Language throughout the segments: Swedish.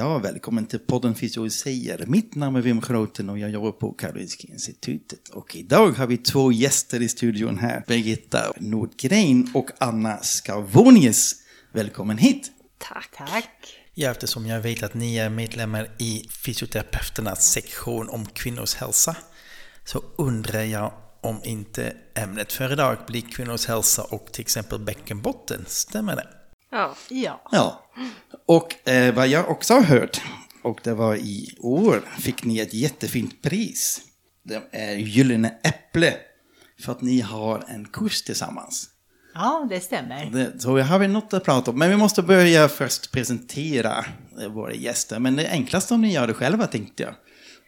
Ja, välkommen till podden Fysio säger. Mitt namn är Wim Groten och jag jobbar på Karolinska Institutet. Och idag har vi två gäster i studion här. Birgitta Nordgren och Anna Skavonius. Välkommen hit! Tack. Tack. Ja, eftersom jag vet att ni är medlemmar i fysioterapeuternas sektion om kvinnors hälsa så undrar jag om inte ämnet för idag blir kvinnors hälsa och till exempel bäckenbotten. Stämmer det? Ja. Ja. Ja, och eh, vad jag också har hört, och det var i år, fick ni ett jättefint pris. Det är Gyllene Äpple, för att ni har en kurs tillsammans. ja, det stämmer. Det, så har vi något att prata om. Men vi måste börja först presentera eh, våra gäster. Men det är enklast om ni gör det själva tänkte jag.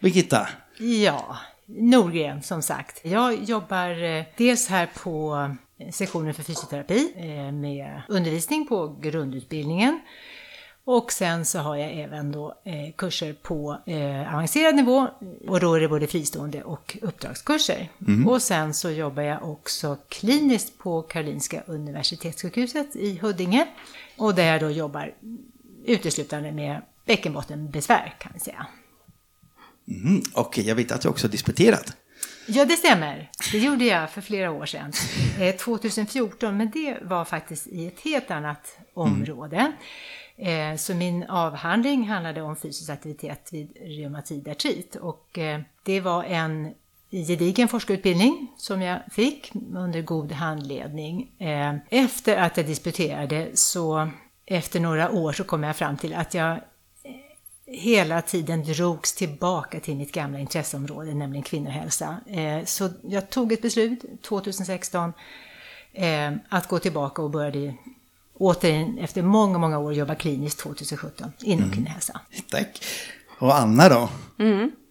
Birgitta, Ja, Norgren som sagt. Jag jobbar eh, dels här på sektionen för fysioterapi eh, med undervisning på grundutbildningen. Och sen så har jag även då eh, kurser på eh, avancerad nivå och då är det både fristående och uppdragskurser. Och sen så jobbar jag också kliniskt på Karolinska Universitetssjukhuset i Huddinge. Och där jag då jobbar uteslutande med bäckenbottenbesvär kan vi säga. mm, och jag vet att du också disputerat. Ja, det stämmer. Det gjorde jag för flera år sedan. Eh, 2014, men det var faktiskt i ett helt annat område. Eh, så min avhandling handlade om fysisk aktivitet vid reumatoid artrit. Och eh, det var en gedigen forskarutbildning som jag fick under god handledning. Eh, efter att jag disputerade så efter några år så kom jag fram till att jag hela tiden drogs tillbaka till mitt gamla intresseområde, nämligen kvinnohälsa. Eh, Så jag tog ett beslut 2016 eh, att gå tillbaka och började återigen efter många, många år jobba kliniskt 2017 inom kvinnohälsa. Tack. Och Anna då?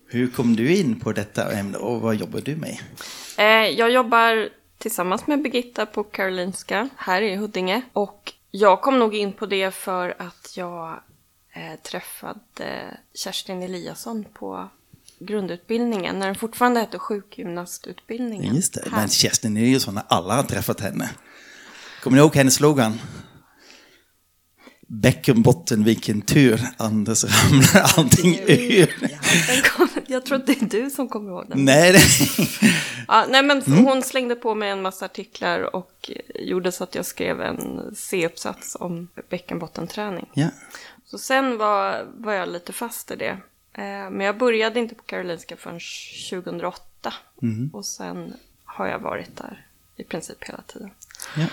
Hur kom du in på detta ämne och vad jobbar du med? Eh, jag jobbar tillsammans med Birgitta på Karolinska här i Huddinge. Och jag kom nog in på det för att jag eh, träffade Kerstin Eliasson på grundutbildningen när den fortfarande hette sjukgymnastutbildningen. Just det, Här. men Kerstin när alla har träffat henne. Kommer ni ihåg hennes slogan? Bäckenbotten, vilken tur, Anders ramlar allting ur. Jag tror att det är du som kommer ihåg den. Nej, det... Ja, nej, men Mm. hon slängde på mig en massa artiklar och gjorde så att jag skrev en C-uppsats om bäckenbottenträning. ja. Så sen var, var jag lite fast i det. Eh, men jag började inte på Karolinska förrän 2008. Mm. Och sen har jag varit där i princip hela tiden. Ja.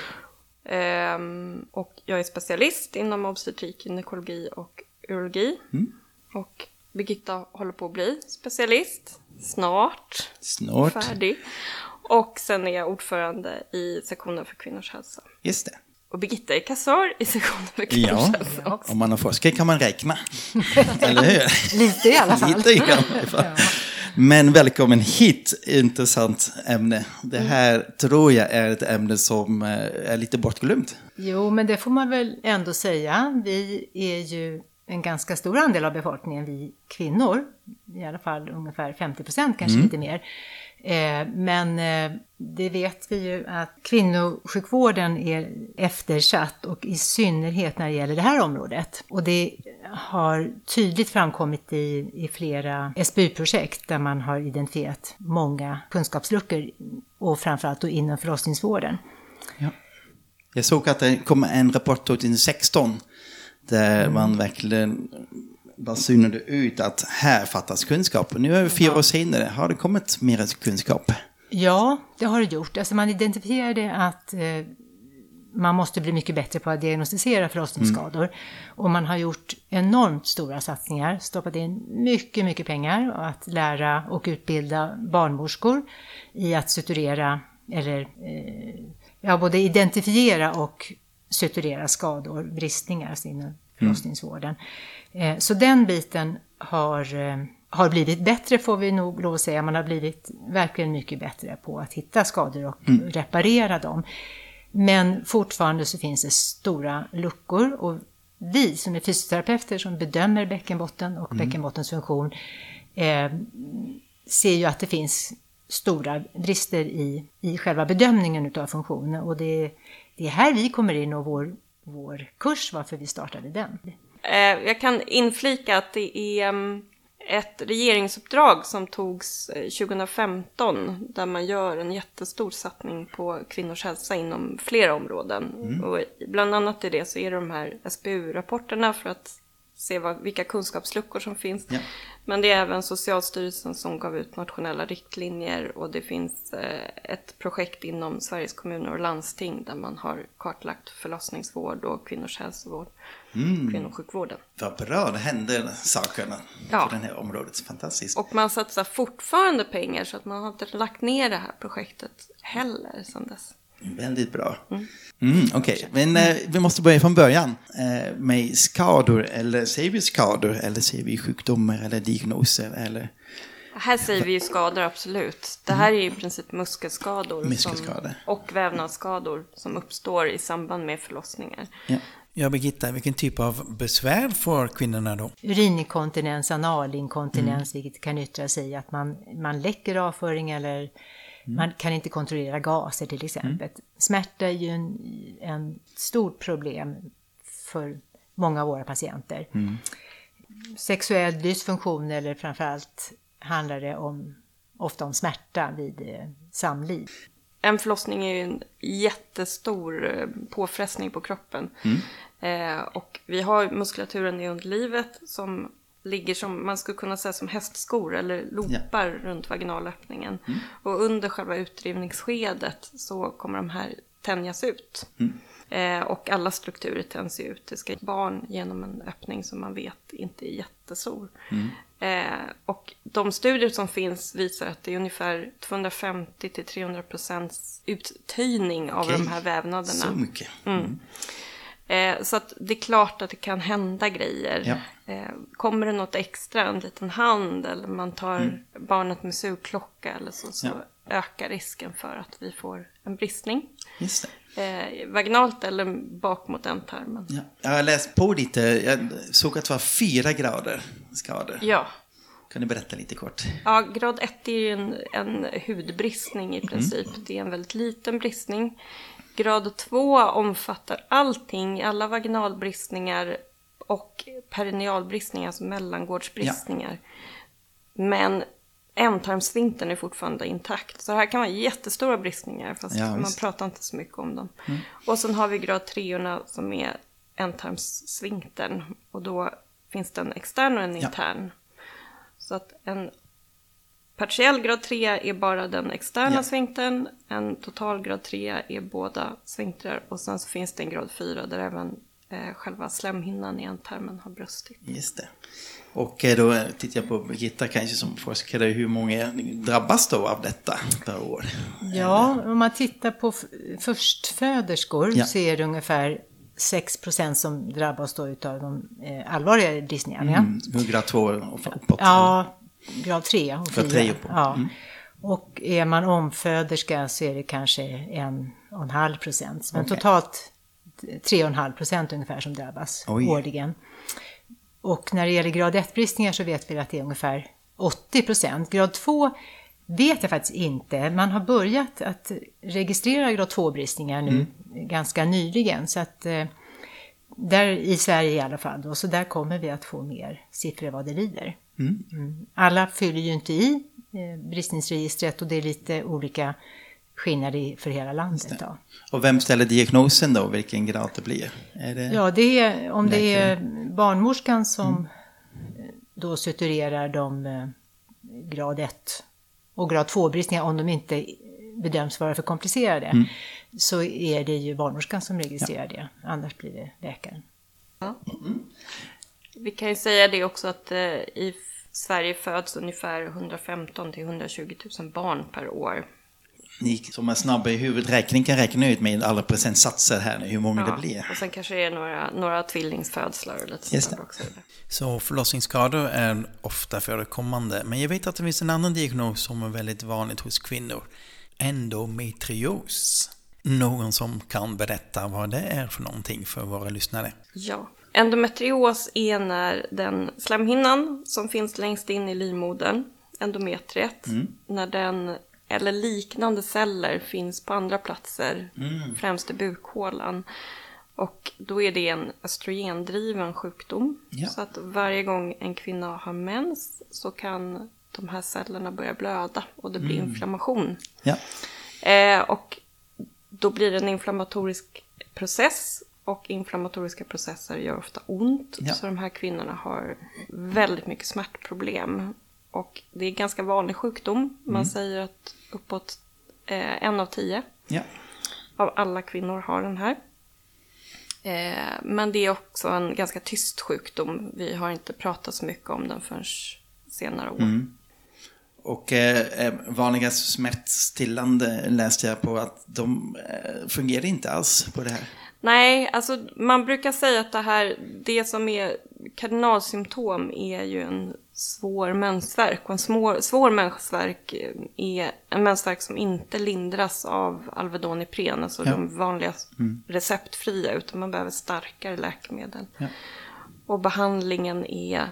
Ehm, och jag är specialist inom obstetrik, gynekologi och urologi. Mm. Och Birgitta håller på att bli specialist. Snart. Snart. Färdig. Och sen är jag ordförande i sektionen för kvinnors hälsa. Just det. Och Birgitta är kassör i sektionen för kvinnors Ja, hälsa. om man har forskat kan man räkna. Eller hur? Lite i alla fall. Lite i alla fall. Men välkommen hit, intressant ämne. Det här tror jag är ett ämne som eh, är lite bortglömt. Jo, men det får man väl ändå säga. Vi är ju en ganska stor andel av befolkningen, vi kvinnor. I alla fall ungefär 50 procent, kanske lite mer. Eh, men eh, det vet vi ju att kvinnosjukvården är eftersatt och i synnerhet när det gäller det här området. Och det har tydligt framkommit i, i flera SBU-projekt där man har identifierat många kunskapsluckor och framförallt då inom förlossningsvården. Jag såg att det kom en rapport 2016 där man verkligen basunade ut att här fattas kunskap. Nu är vi fyra år senare, har det kommit mer kunskap? Ja, det har det gjort. Alltså man identifierade att eh, man måste bli mycket bättre på att diagnostisera förlossningsskador. Och man har gjort enormt stora satsningar, stoppat in mycket, mycket pengar och att lära och utbilda barnmorskor i att suturera eller eh, ja, både identifiera och suturera skador, bristningar alltså inom förlossningsvården. Eh, så den biten har, eh, har blivit bättre får vi nog lov att säga. Man har blivit verkligen mycket bättre på att hitta skador och reparera dem. Men fortfarande så finns det stora luckor och vi som är fysioterapeuter som bedömer bäckenbotten och bäckenbottens funktion eh, ser ju att det finns stora brister i, i själva bedömningen av funktionen och det, det är här vi kommer in och vår, vår kurs, varför vi startade den. Eh, jag kan inflika att det är mm, ett regeringsuppdrag som togs eh, 2015 där man gör en jättestor satsning på kvinnors hälsa inom flera områden. Och bland annat i det så är det de här SBU-rapporterna för att se vad, vilka kunskapsluckor som finns. Ja. Men det är även Socialstyrelsen som gav ut nationella riktlinjer och det finns eh, ett projekt inom Sveriges kommuner och landsting där man har kartlagt förlossningsvård och kvinnors hälsovård, kvinnosjukvården. Vad bra, det händer saker Ja. på det här området. Fantastiskt. Och man satsar fortfarande pengar så att man har inte lagt ner det här projektet heller sedan dess. Väldigt bra. Mm, Okej, men eh, vi måste börja från början. Eh, med skador, eller säger vi skador, eller säger vi sjukdomar eller diagnoser? Eller Här säger vi ju skador, absolut. Det här är ju i princip muskelskador, Muskelskador. Som, och vävnadsskador som uppstår i samband med förlossningar. ja. Ja, Birgitta, vilken typ av besvär får kvinnorna då? Urininkontinens, analinkontinens, vilket kan yttra sig i att man, man läcker avföring eller man kan inte kontrollera gaser till exempel. Smärta är ju en, en stort problem för många av våra patienter. Sexuell dysfunktion eller framförallt handlar det om, ofta om smärta vid eh, samliv. En förlossning är ju en jättestor eh, påfrestning på kroppen. Eh, och vi har muskulaturen i underlivet som ligger som, man skulle kunna säga som hästskor eller loopar runt vaginalöppningen. Och under själva utdrivningsskedet så kommer de här tänjas ut. Eh, och alla strukturer tänds ju ut. Det ska barn genom en öppning som man vet inte är jättestor. Eh, och de studier som finns visar att det är ungefär 250 till 300 procents uttöjning av Okej. de här vävnaderna. Så mycket. Eh, så att det är klart att det kan hända grejer. Ja. Eh, kommer det något extra, en liten hand eller man tar barnet med sugklocka eller så, så Mm. Ja. ökar risken för att vi får en bristning. Just. Eh, vaginalt eller bak mot ändtarmen. Ja. Jag har läst på lite, jag såg att det var fyra grader skador. Ja. Kan du berätta lite kort? Ja, grad 1 är ju en, en hudbristning Mm. i princip. Det är en väldigt liten bristning. Grad 2 omfattar allting, alla vaginalbristningar och perinealbristningar, alltså mellangårdsbristningar. Men ändtarmsvintern är fortfarande intakt. Så det här kan vara jättestora bristningar, fast Ja, man pratar inte så mycket om dem. Och sen har vi grad 3 som är ändtarmssvintern. Och då finns det en extern och en Ja. intern. Så att en partiell grad 3 är bara den externa Ja. svinktern, en total grad 3 är båda svinktrar och sen så finns det en grad 4 där även eh, själva slemhinnan i ändtarmen har brustit. Just det. Och eh, då tittar jag på Birgitta kanske som forskare, hur många drabbas då av detta per år? Ja, om man tittar på förstföderskor Ja. så är det ungefär 6% som drabbas då utav de eh, allvarligare bristningarna. Mm, grad två och uppåt. Ja, grad 3 och Grad 4. tre uppåt. Ja. Mm. Och är man omföderska så är det kanske en och en halv procent. Men Okej. totalt tre och en halv procent ungefär som drabbas Oj. årligen. Och när det gäller grad 1-bristningar så vet vi att det är ungefär 80 procent. Grad 2 vet jag faktiskt inte. Man har börjat att registrera grad 2-bristningar nu ganska nyligen. Så att eh, där i Sverige i alla fall då, så där kommer vi att få mer siffror vad det lider. Mm. Alla fyller ju inte i eh, bristningsregistret och det är lite olika skillnader i- för hela landet. Då. Och vem ställer diagnosen då, vilken grad det blir? Är det... Ja, det är, om det är barnmorskan som eh, då suturerar de eh, grad 1 och grad 2-bristningar om de inte bedöms vara för komplicerade så är det ju barnmorskan som registrerar det. Annars blir det läkaren. Vi kan ju säga det också att eh, i Sverige föds ungefär 115 till 120 000 barn per år. ni som är snabba i huvudräkning kan räkna ut med alla procentsatser här nu, hur många det blir. Och sen kanske det är några, några tvillingsfödslar och lite Just sånt också. Så förlossningsskador är ofta förekommande. Men jag vet att det finns en annan diagnos som är väldigt vanligt hos kvinnor. Endometrios. Någon som kan berätta vad det är för någonting för våra lyssnare? Ja. Endometrios är när den slemhinnan som finns längst in i livmodern, endometriet, när den eller liknande celler finns på andra platser, främst i bukhålan. Och då är det en östrogendriven sjukdom. Ja. Så att varje gång en kvinna har mens så kan de här cellerna börja blöda och det blir inflammation. Ja, Eh, och då blir det en inflammatorisk process och inflammatoriska processer gör ofta ont. Ja. Så de här kvinnorna har väldigt mycket smärtproblem. Och det är ganska vanlig sjukdom. Man säger att uppåt eh, en av tio ja, av alla kvinnor har den här. Eh, men det är också en ganska tyst sjukdom. Vi har inte pratat så mycket om den förrän senare år. Och eh, eh, vanliga smärtstillande läste jag på att de eh, fungerar inte alls på det här. Nej, alltså man brukar säga att det här, det som är kardinalsymptom är ju en svår mensvärk. Och en svår, svår mensvärk är en mensvärk som inte lindras av Alvedon Ipren, alltså Ja. de vanliga receptfria, utan man behöver starkare läkemedel. Och behandlingen är,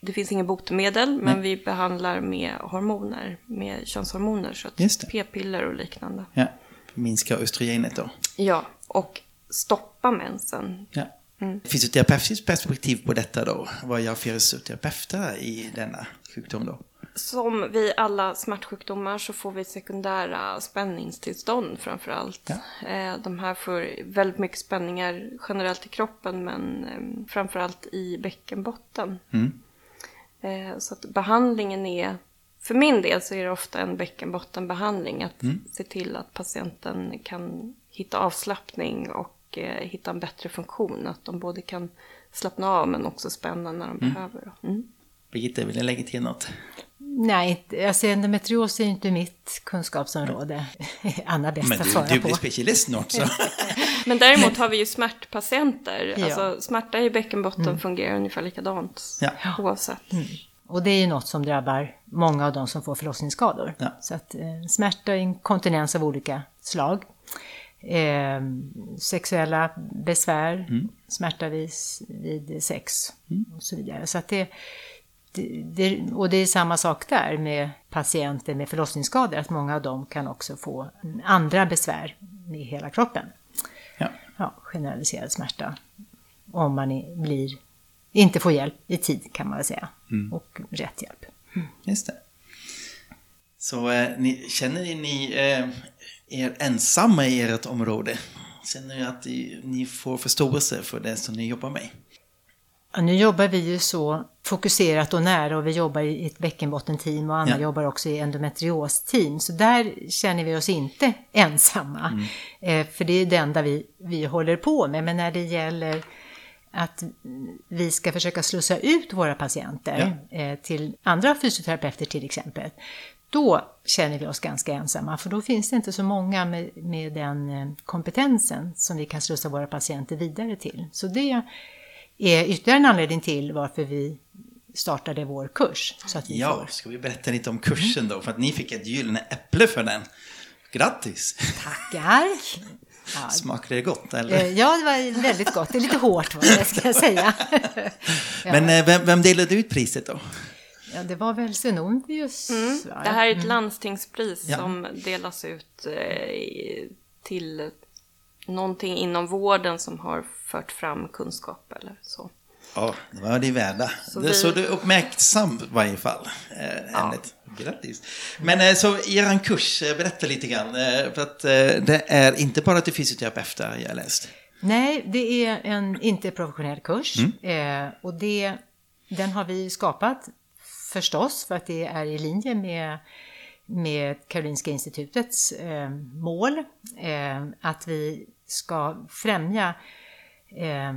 det finns ingen botemedel, men vi behandlar med hormoner, med könshormoner, så p-piller och liknande. Ja, minska östrogenet då. Ja, och stoppa mensen. Ja. Fysioterapeutiskt perspektiv på detta då? Vad gör fysioterapeuter i denna sjukdom då? Som vid alla smärtsjukdomar så får vi sekundära spänningstillstånd framför allt. Eh, De här får väldigt mycket spänningar generellt i kroppen men eh, framför allt i bäckenbotten. Eh, Så att behandlingen är, för min del så är det ofta en bäckenbottenbehandling. Att se till att patienten kan hitta avslappning och eh, hitta en bättre funktion. Att de både kan slappna av men också spänna när de behöver. Mm. Birgitta, vill du lägga till något? Nej, inte- alltså endometrios är ju inte mitt kunskapsområde. Anna bäst Men att du, svara du på. blir specialist snart så. Men däremot har vi ju smärtpatienter. Ja. Alltså, smärta i bäckenbotten fungerar ungefär likadant Ja. oavsett. Och det är ju något som drabbar många av de som får förlossningsskador. Ja. Så att eh, smärta, inkontinens av olika slag. Eh, sexuella besvär, smärta vid, vid sex och så vidare. Så att det, det, det, och det är samma sak där med patienter med förlossningsskador, att många av dem kan också få andra besvär med hela kroppen. Ja. Ja, generaliserad smärta. Om man blir, inte får hjälp i tid kan man väl säga. Och rätt hjälp. Just det. Så eh, ni, känner ni eh, er ensamma i ert område? Känner ni att ni får förståelse för det som ni jobbar med? Ja, nu jobbar vi ju så fokuserat och nära och vi jobbar i ett bäckenbottenteam och Anna Ja. jobbar också i endometriosteam. Så där känner vi oss inte ensamma. Eh, för det är det enda vi, vi håller på med. Men när det gäller att vi ska försöka slussa ut våra patienter eh, till andra fysioterapeuter till exempel. Då känner vi oss ganska ensamma för då finns det inte så många med, med den eh, kompetensen som vi kan slussa våra patienter vidare till. Så det är ytterligare en anledning till varför vi startade vår kurs. Så att vi Ja, får. ska vi berätta lite om kursen då? För att ni fick ett gyllene äpple för den. Grattis! Tackar! Ja, Smakade det gott eller? eh, ja, det var väldigt gott. Det är lite hårt var det, ska jag säga. ja. Men eh, vem, vem delade ut priset då? Ja, det var väl Zenonius. va? Det här är ett landstingspris Ja. som delas ut eh, till någonting inom vården som har fört fram kunskap eller så. Ja, det var de värda. Så det, vi- Så du är uppmärksam i varje fall. Eh, ämnet. Grattis. Men eh, så er kurs, berätta lite grann. Eh, för att eh, det är inte bara till fysioterapeuter jag har läst. Nej, det är en inte professionell kurs. Eh, och det, den har vi skapat förstås för att det är i linje med, med Karolinska institutets eh, mål. Eh, att vi ska främja eh,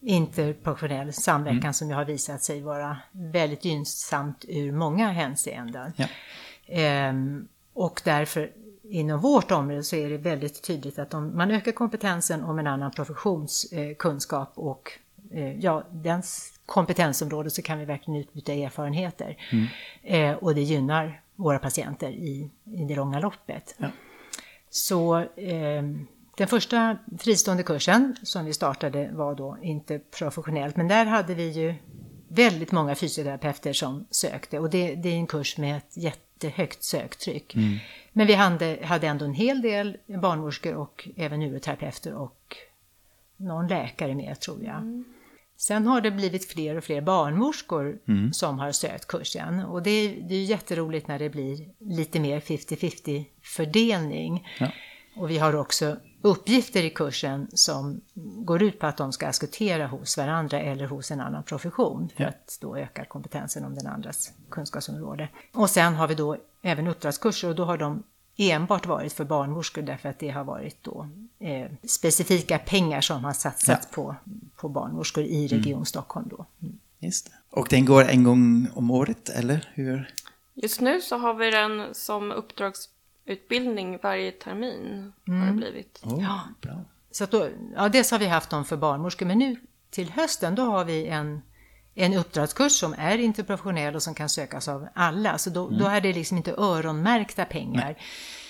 interprofessionell samverkan som ju har visat sig vara väldigt gynnsamt ur många hänseenden. Ja. Ehm, och därför inom vårt område så är det väldigt tydligt att om man ökar kompetensen om en annan professionskunskap och eh, ja, dens kompetensområde så kan vi verkligen utbyta erfarenheter. Eh, och det gynnar våra patienter i, i det långa loppet. Ja. Så eh, den första fristående kursen som vi startade var då inte professionellt, men där hade vi ju väldigt många fysioterapeuter som sökte och det, det är en kurs med ett jättehögt söktryck. Men vi hade, hade ändå en hel del barnmorskor och även uroterapeuter och någon läkare med tror jag. Sen har det blivit fler och fler barnmorskor som har sökt kursen och det är, det är jätteroligt när det blir lite mer 50-50 fördelning. Ja. Och vi har också uppgifter i kursen som går ut på att de ska diskutera hos varandra eller hos en annan profession för att då öka kompetensen om den andras kunskapsområde. Och sen har vi då även uppdragskurser och då har de enbart varit för barnmorskor därför att det har varit då eh, specifika pengar som har satsats på, på barnmorskor i Region Stockholm då. Mm. Just det. Och den går en gång om året, eller hur? Just nu så har vi den som uppdragsutbildning varje termin. Har det blivit. Oh, Ja. Bra. Så att då, ja, dels har vi haft dem för barnmorskor, men nu till hösten då har vi en, en uppdragskurs som är interprofessionell och som kan sökas av alla. Så då, då är det liksom inte öronmärkta pengar.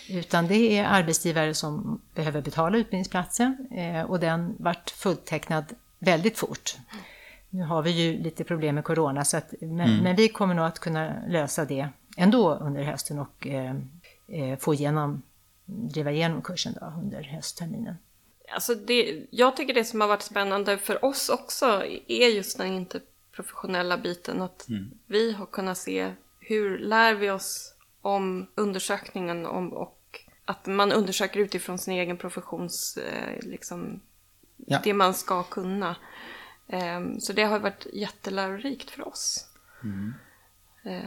Utan det är arbetsgivare som behöver betala utbildningsplatsen eh, och den vart fulltecknad väldigt fort. Nu har vi ju lite problem med corona, så att, men, men vi kommer nog att kunna lösa det ändå under hösten och eh, eh, få igenom, driva igenom kursen då under höstterminen. Alltså det, jag tycker det som har varit spännande för oss också är just den interprofessionella biten. Att vi har kunnat se hur lär vi oss om undersökningen om, och att man undersöker utifrån sin egen professions, eh, liksom, Ja. det man ska kunna. Ehm, så det har varit jättelärorikt för oss. Eh,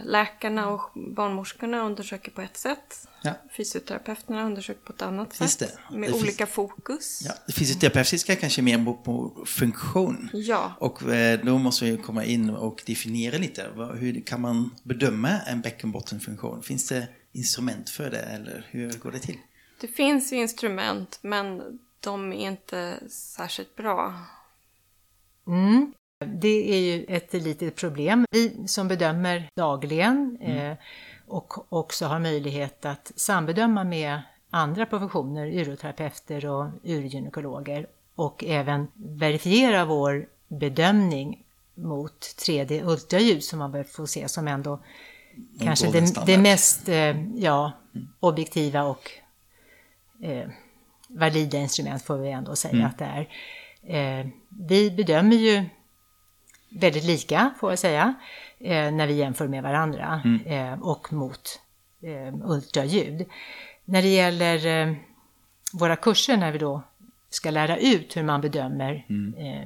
Läkarna och barnmorskorna undersöker på ett sätt. Ja. Fysioterapeuterna undersöker på ett annat Just sätt. det. Med Det finns- olika fokus. Ja, fysioterapeutiska kanske mer på, på funktion. Ja. Och eh, då måste vi komma in och definiera lite. Hur kan man bedöma en bäckenbottenfunktion? Finns det instrument för det eller hur går det till? Det finns ju instrument, men de är inte särskilt bra. Mm. Det är ju ett litet problem. Vi som bedömer dagligen eh, och också har möjlighet att sambedöma med andra professioner, uroterapeuter och urogynekologer och även verifiera vår bedömning mot 3D ultraljud som man väl får se som ändå kanske golden det, det mest eh, ja, objektiva och eh, valida instrument får vi ändå säga att det är. Eh, vi bedömer ju väldigt lika, får jag säga, eh, när vi jämför med varandra eh, och mot eh, ultraljud. När det gäller eh, våra kurser, när vi då ska lära ut hur man bedömer eh,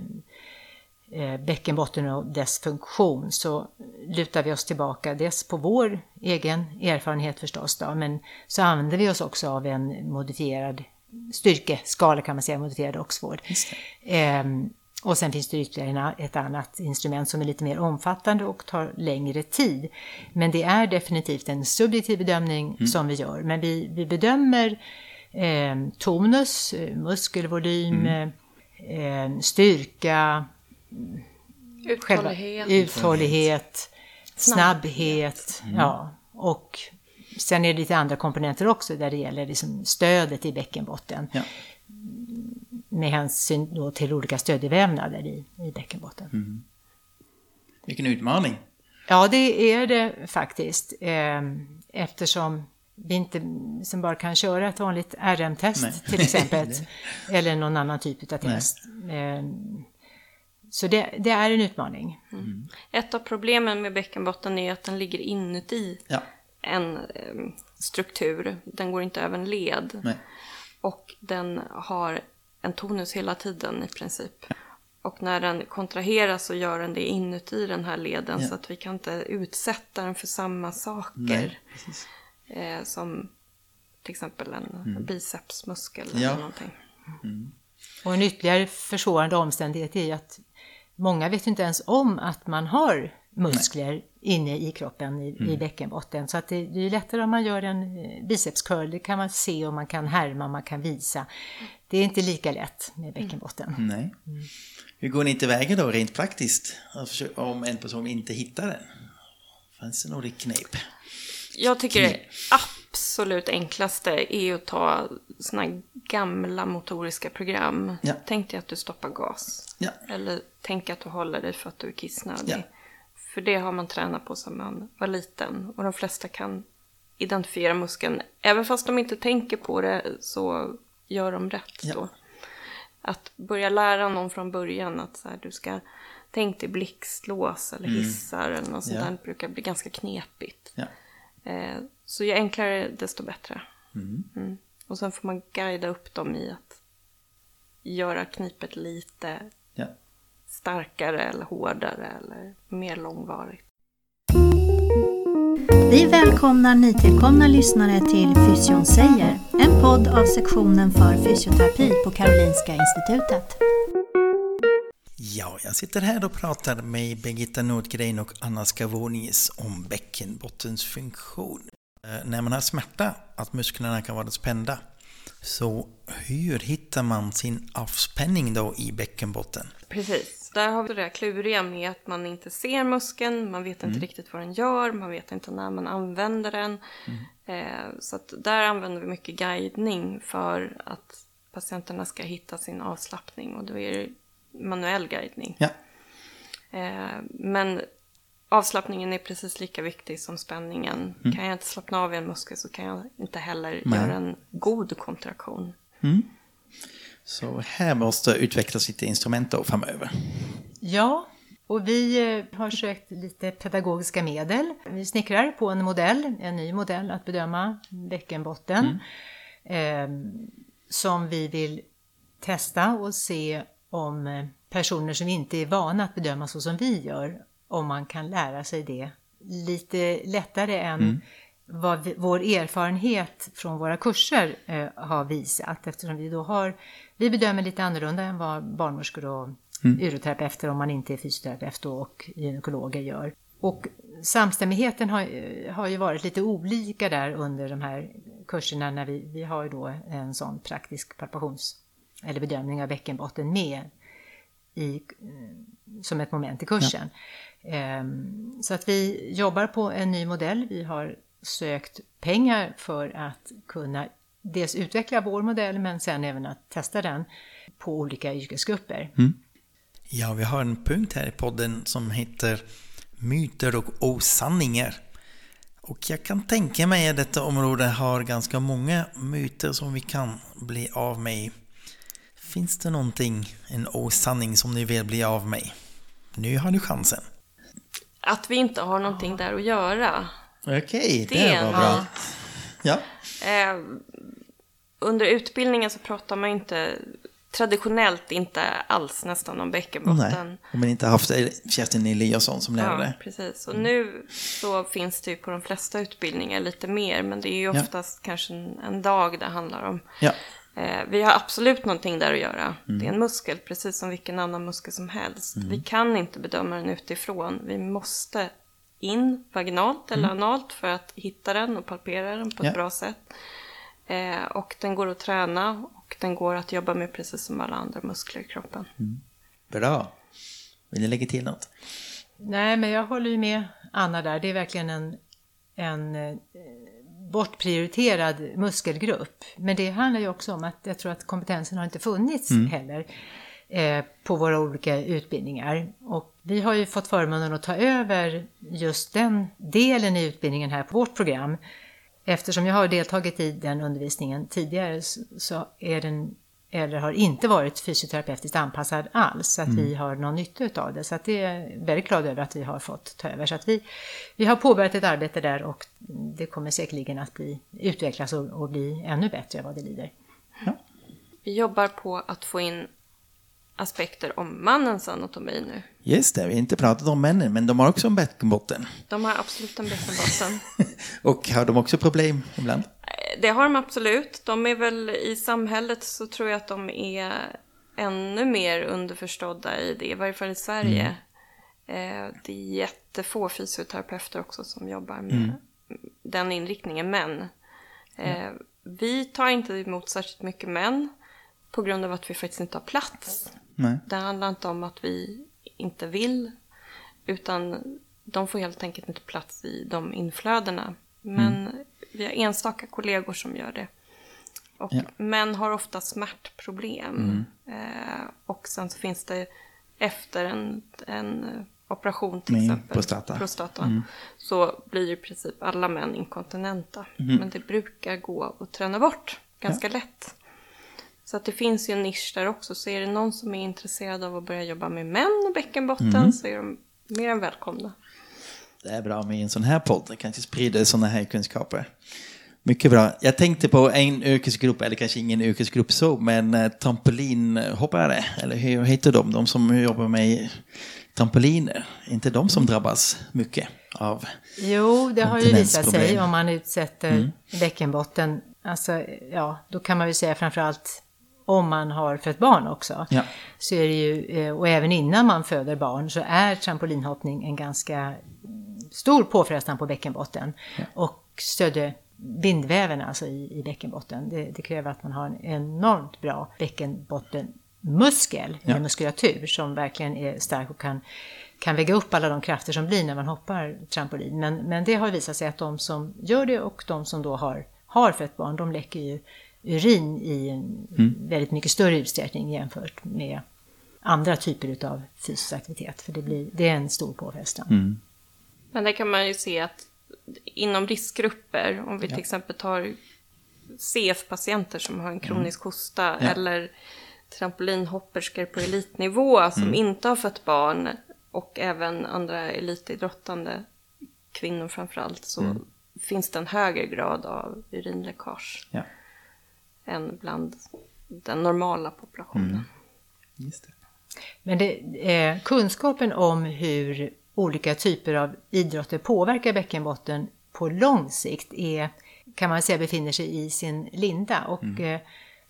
eh, bäckenbotten och dess funktion så lutar vi oss tillbaka dels på vår egen erfarenhet förstås då, men så använder vi oss också av en modifierad styrkeskala kan man säga, modifierad Oxford. Ehm, och sen finns det ytterligare ett annat instrument som är lite mer omfattande och tar längre tid. Men det är definitivt en subjektiv bedömning som vi gör. Men vi, vi bedömer eh, tonus, eh, muskelvolym, eh, styrka, själva Uthållighet. uthållighet, snabbhet, ja. Och sen är det lite andra komponenter också där det gäller liksom stödet i bäckenbotten Ja. Med hänsyn då till olika stödjevävnader i, i bäckenbotten. Mm. Vilken utmaning. Ja, det är det faktiskt. Eh, eftersom vi inte som bara kan köra ett vanligt Nej. RM-test till exempel. eller någon annan typ av test. Eh, så det, det är en utmaning. Ett av problemen med bäckenbotten är att den ligger inuti Ja. en eh, struktur. Den går inte över en led. Nej. Och den har en tonus hela tiden i princip. Och när den kontraheras så gör den det inuti den här leden Ja. så att vi kan inte utsätta den för samma saker. Nej. Eh, som till exempel en bicepsmuskel Ja. eller någonting. Och en ytterligare försvårande omständighet är att många vet inte ens om att man har muskler inne i kroppen i, Mm. i bäckenbotten. Så att det, det är lättare om man gör en eh, bicepscurl, det kan man se och man kan härma, man kan visa. Det är inte lika lätt med bäckenbotten. Nej. Hur går ni tillväga då rent praktiskt? Om en person inte hittar den? Fanns det något knep? Jag tycker det absolut enklaste är att ta såna gamla motoriska program. Ja. Tänk dig att du stoppar gas. Ja. Eller tänk att du håller dig för att du är kissnödig. Ja. För det har man tränat på sedan man var liten. Och de flesta kan identifiera muskeln. Även fast de inte tänker på det så gör de rätt Ja. då. Att börja lära någon från början att så här, du ska tänk dig blixtlås eller hissar eller något sånt Mm. Ja. där brukar bli ganska knepigt. Ja. Eh, så ju enklare desto bättre. Mm. Mm. Och sen får man guida upp dem i att göra knipet lite. Starkare eller hårdare eller mer långvarigt. Vi välkomnar nytillkomna lyssnare till Fysion säger, en podd av sektionen för fysioterapi på Karolinska Institutet. Ja, jag sitter här och pratar med Birgitta Nordgren och Anna Skavonis om bäckenbottens funktion. Eh, När man har smärta, att musklerna kan vara spända, så hur hittar man sin avspänning då i bäckenbotten? Precis. Där har vi det där kluriga med att man inte ser muskeln, man vet inte riktigt vad den gör, man vet inte när man använder den. Eh, så att där använder vi mycket guidning för att patienterna ska hitta sin avslappning och då är det manuell guidning. Ja. Eh, men avslappningen är precis lika viktig som spänningen. Kan jag inte slappna av i en muskel så kan jag inte heller Nej. göra en god kontraktion. Så här måste utvecklas lite instrument då framöver. Ja, och vi eh, har sökt lite pedagogiska medel. Vi snickrar på en modell, en ny modell att bedöma bäckenbotten. Eh, som vi vill testa och se om eh, personer som inte är vana att bedöma så som vi gör, om man kan lära sig det lite lättare än vad vi, vår erfarenhet från våra kurser eh, har visat. Eftersom vi då har, vi bedömer lite annorlunda än vad barnmorskor och uroterapeuter, om man inte är fysioterapeut och gynekologer gör. Och samstämmigheten har, eh, har ju varit lite olika där under de här kurserna när vi, vi har ju då en sån praktisk palpations eller bedömning av bäckenbotten med i, eh, som ett moment i kursen. Ehm, Så att vi jobbar på en ny modell. Vi har sökt pengar för att kunna dels utveckla vår modell men sen även att testa den på olika yrkesgrupper. Ja, vi har en punkt här i podden som heter Myter och osanningar. Och jag kan tänka mig att detta område har ganska många myter som vi kan bli av med. Finns det någonting, en osanning som ni vill bli av med? Nu har du chansen. Att vi inte har någonting där att göra. Okej, det, Det är var bra. Ja. Eh, under utbildningen så pratar man inte traditionellt inte alls nästan om bäckenbotten. Nej, om man inte haft Kerstin Eliasson som Ja, lärare. precis. Och nu så finns det ju på de flesta utbildningar lite mer, men det är ju Ja. oftast kanske en, en dag det handlar om. Ja. Eh, vi har absolut någonting där att göra. Det är en muskel, precis som vilken annan muskel som helst. Vi kan inte bedöma den utifrån. Vi måste in vaginalt eller analt för att hitta den och palpera den på ett Ja. bra sätt. Eh, och den går att träna och den går att jobba med precis som alla andra muskler i kroppen. Bra. Vill ni lägga till något? Nej, men jag håller ju med Anna där. Det är verkligen en, en eh, bortprioriterad muskelgrupp. Men det handlar ju också om att jag tror att kompetensen har inte funnits heller eh, på våra olika utbildningar. Och vi har ju fått förmånen att ta över just den delen i utbildningen här på vårt program. Eftersom jag har deltagit i den undervisningen tidigare så är den eller har inte varit fysioterapeutiskt anpassad alls, så att vi har någon nytta av det. Så att det är väldigt glad över att vi har fått ta över. Så att vi, vi har påbörjat ett arbete där och det kommer säkerligen att bli, utvecklas och, och bli ännu bättre vad det lider. Vi jobbar på att få in aspekter om mannens anatomi nu. Just det, vi har inte pratat om männen, men de har också en bäckenbotten. De har absolut en bäckenbotten. Och har de också problem ibland? Det har de absolut. De är väl i samhället så tror jag att de är ännu mer underförstådda i det, i varje fall i Sverige. Eh, det är jättefå fysioterapeuter också som jobbar med den inriktningen. Men eh, vi tar inte emot särskilt mycket män på grund av att vi faktiskt inte har plats. Nej. Det handlar inte om att vi inte vill, utan de får helt enkelt inte plats i de inflödena. Men vi har enstaka kollegor som gör det. Och Ja. män har ofta smärtproblem. Eh, och sen så finns det efter en, en operation till Med exempel, prostata. prostata så blir i princip alla män inkontinenta. Mm. Men det brukar gå att träna bort ganska lätt. Så att det finns ju en nisch där också. Så är det någon som är intresserad av att börja jobba med män och bäckenbotten Mm. så är de mer än välkomna. Det är bra med en sån här podd. Det kanske sprider såna här kunskaper. Mycket bra. Jag tänkte på en yrkesgrupp, eller kanske ingen yrkesgrupp så, men eh, trampolinhoppare, eller hur heter de? De som jobbar med trampoliner. inte de som drabbas mycket av? Jo, det har ju visat sig om man utsätter bäckenbotten. Alltså, ja, då kan man ju säga framförallt om man har fött barn också. Ja. Så är det ju, eh, och även innan man föder barn så är trampolinhoppning en ganska stor påfrestning på bäckenbotten. Och stödjer bindväven alltså i, i bäckenbotten. Det, det kräver att man har en enormt bra bäckenbottenmuskel, Ja. en muskulatur som verkligen är stark och kan, kan väga upp alla de krafter som blir när man hoppar trampolin. Men, men det har visat sig att de som gör det och de som då har, har fött barn, de läcker ju urin i en väldigt mycket större utsträckning jämfört med andra typer av fysisk aktivitet. För det, blir, det är en stor påfrestning. Men där kan man ju se att inom riskgrupper, om vi till exempel tar CF-patienter som har en kronisk hosta Ja. eller trampolinhopperskor på elitnivå som inte har fött barn och även andra elitidrottande kvinnor framförallt så finns det en högre grad av urinläckage. Ja, än bland den normala populationen. just det. Men det, eh, kunskapen om hur olika typer av idrotter påverkar bäckenbotten på lång sikt är, kan man säga befinner sig i sin linda. Och eh,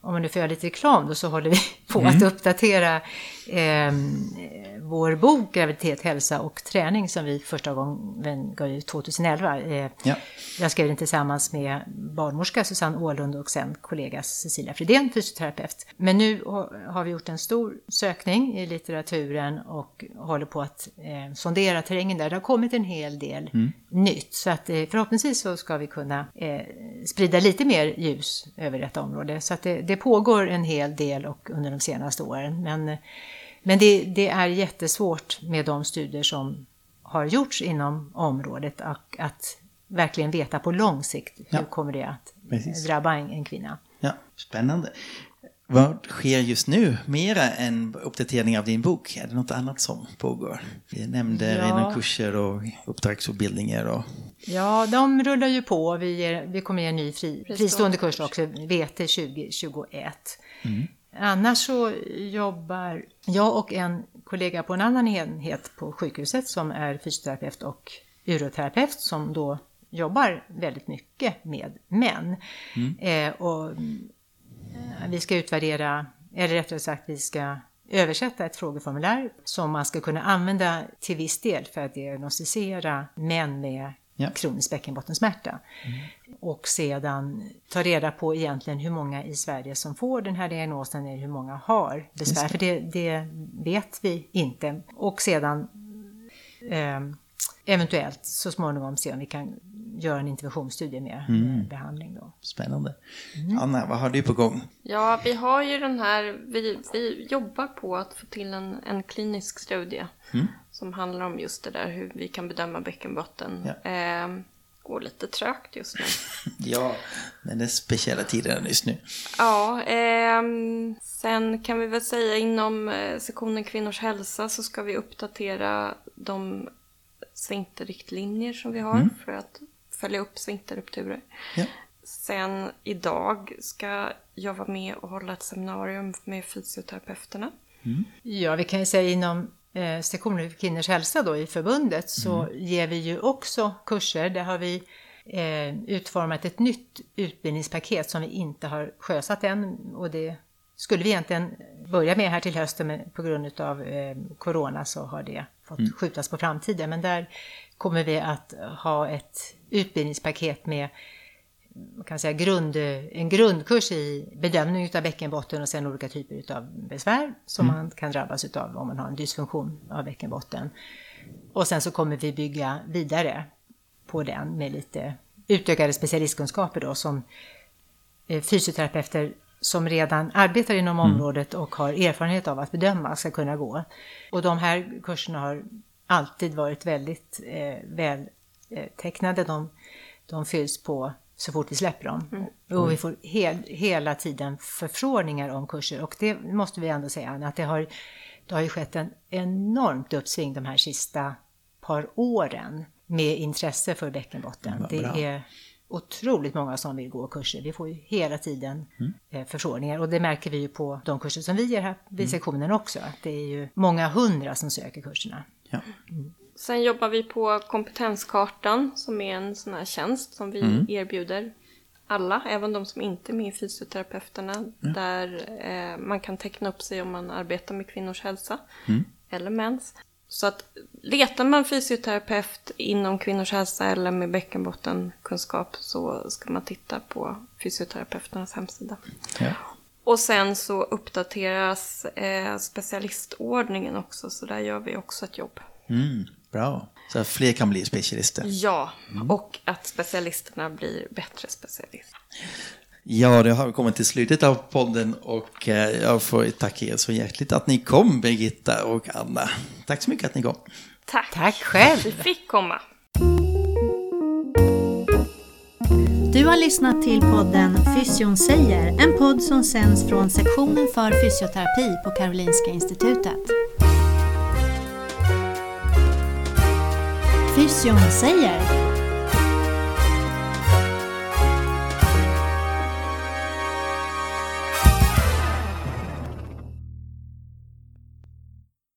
om man nu får göra lite reklam då så håller vi på att uppdatera eh, vår bok Graviditet, hälsa och träning som vi första gången gav ut 2011. Eh, Ja. jag skrev den tillsammans med barnmorska Susanne Åhlund och sen kollega Cecilia Fridén, fysioterapeut. Men nu ha- har vi gjort en stor sökning i litteraturen och håller på att eh, sondera terrängen där. Det har kommit en hel del nytt. Så att eh, förhoppningsvis så ska vi kunna eh, sprida lite mer ljus över detta område. Så att det, det pågår en hel del och under de senaste åren. Men, men det, det är jättesvårt med de studier som har gjorts inom området och att verkligen veta på lång sikt hur Ja. kommer det att Precis. drabba en, en kvinna. Ja, spännande. Vad sker just nu mera än uppdatering av din bok? Är det något annat som pågår? Vi nämnde Ja. redan kurser och uppdragsutbildningar och... Ja, de rullar ju på. Vi, ger, vi kommer ge en ny fri, Fristående fristående kurs också, VT 2021. Annars så jobbar jag och en kollega på en annan enhet på sjukhuset som är fysioterapeut och uroterapeut som då jobbar väldigt mycket med män. Eh, och eh, vi ska utvärdera, eller rättare sagt vi ska översätta ett frågeformulär som man ska kunna använda till viss del för att diagnostisera män med Ja. kronisk bäckenbottensmärta. Och sedan ta reda på egentligen hur många i Sverige som får den här diagnosen eller hur många har besvär. För det, det vet vi inte. Och sedan eh, eventuellt så småningom se om vi kan göra en interventionsstudie med, med behandling. Då. Spännande. Anna, vad har du på gång? Ja, vi har ju den här, vi, vi jobbar på att få till en, en klinisk studie som handlar om just det där hur vi kan bedöma bäckenbotten. Ja. Eh, går lite trögt just nu. Ja, men det är speciella tider just nu. Ja, ehm, sen kan vi väl säga inom eh, sektionen kvinnors hälsa så ska vi uppdatera de sfinkterriktlinjer som vi har för att följa upp sfinkterrupturer. Ja. Sen idag ska jag vara med och hålla ett seminarium med fysioterapeuterna. Ja, vi kan ju säga inom eh, sektionen för kvinnors hälsa då i förbundet så ger vi ju också kurser. Där har vi eh, utformat ett nytt utbildningspaket som vi inte har sjösatt än och det skulle vi egentligen börja med här till hösten men på grund av eh, corona så har det fått mm. skjutas på framtiden. Men där kommer vi att ha ett utbildningspaket med kan säga, grund, en grundkurs i bedömning av bäckenbotten och sen olika typer av besvär som mm. man kan drabbas av om man har en dysfunktion av bäckenbotten. Och sen så kommer vi bygga vidare på den med lite utökade specialistkunskaper då som eh, fysioterapeuter som redan arbetar inom mm. området och har erfarenhet av att bedöma ska kunna gå. Och de här kurserna har alltid varit väldigt eh, vältecknade. De, de fylls på så fort vi släpper dem. Mm. Och vi får hel, hela tiden förfrågningar om kurser. Och det måste vi ändå säga, att det har, det har ju skett en enormt uppsving de här sista par åren med intresse för bäckenbotten. Ja, det är otroligt många som vill gå kurser. Vi får ju hela tiden mm. Eh, förfrågningar och det märker vi ju på de kurser som vi ger här vid mm. sektionen också. Att det är ju många hundra som söker kurserna. Ja. Mm. Sen jobbar vi på kompetenskartan som är en sån här tjänst som vi mm. erbjuder alla, även de som inte är med i fysioterapeuterna, mm. där eh, man kan teckna upp sig om man arbetar med kvinnors hälsa mm. eller mäns. Så att letar man fysioterapeut inom kvinnors hälsa eller med bäckenbottenkunskap så ska man titta på fysioterapeuternas hemsida. Ja. Och sen så uppdateras eh, specialistordningen också, så där gör vi också ett jobb. Mm, bra. Så att fler kan bli specialister. Ja, mm. och att specialisterna blir bättre specialister. Ja, det har kommit till slutet av podden och eh, jag får tacka er så hjärtligt att ni kom, Birgitta och Anna. Tack så mycket att ni kom. Tack. Tack själv. Vi fick komma. Du har lyssnat till podden Fysion säger, en podd som sänds från sektionen för fysioterapi på Karolinska Institutet. Fysion säger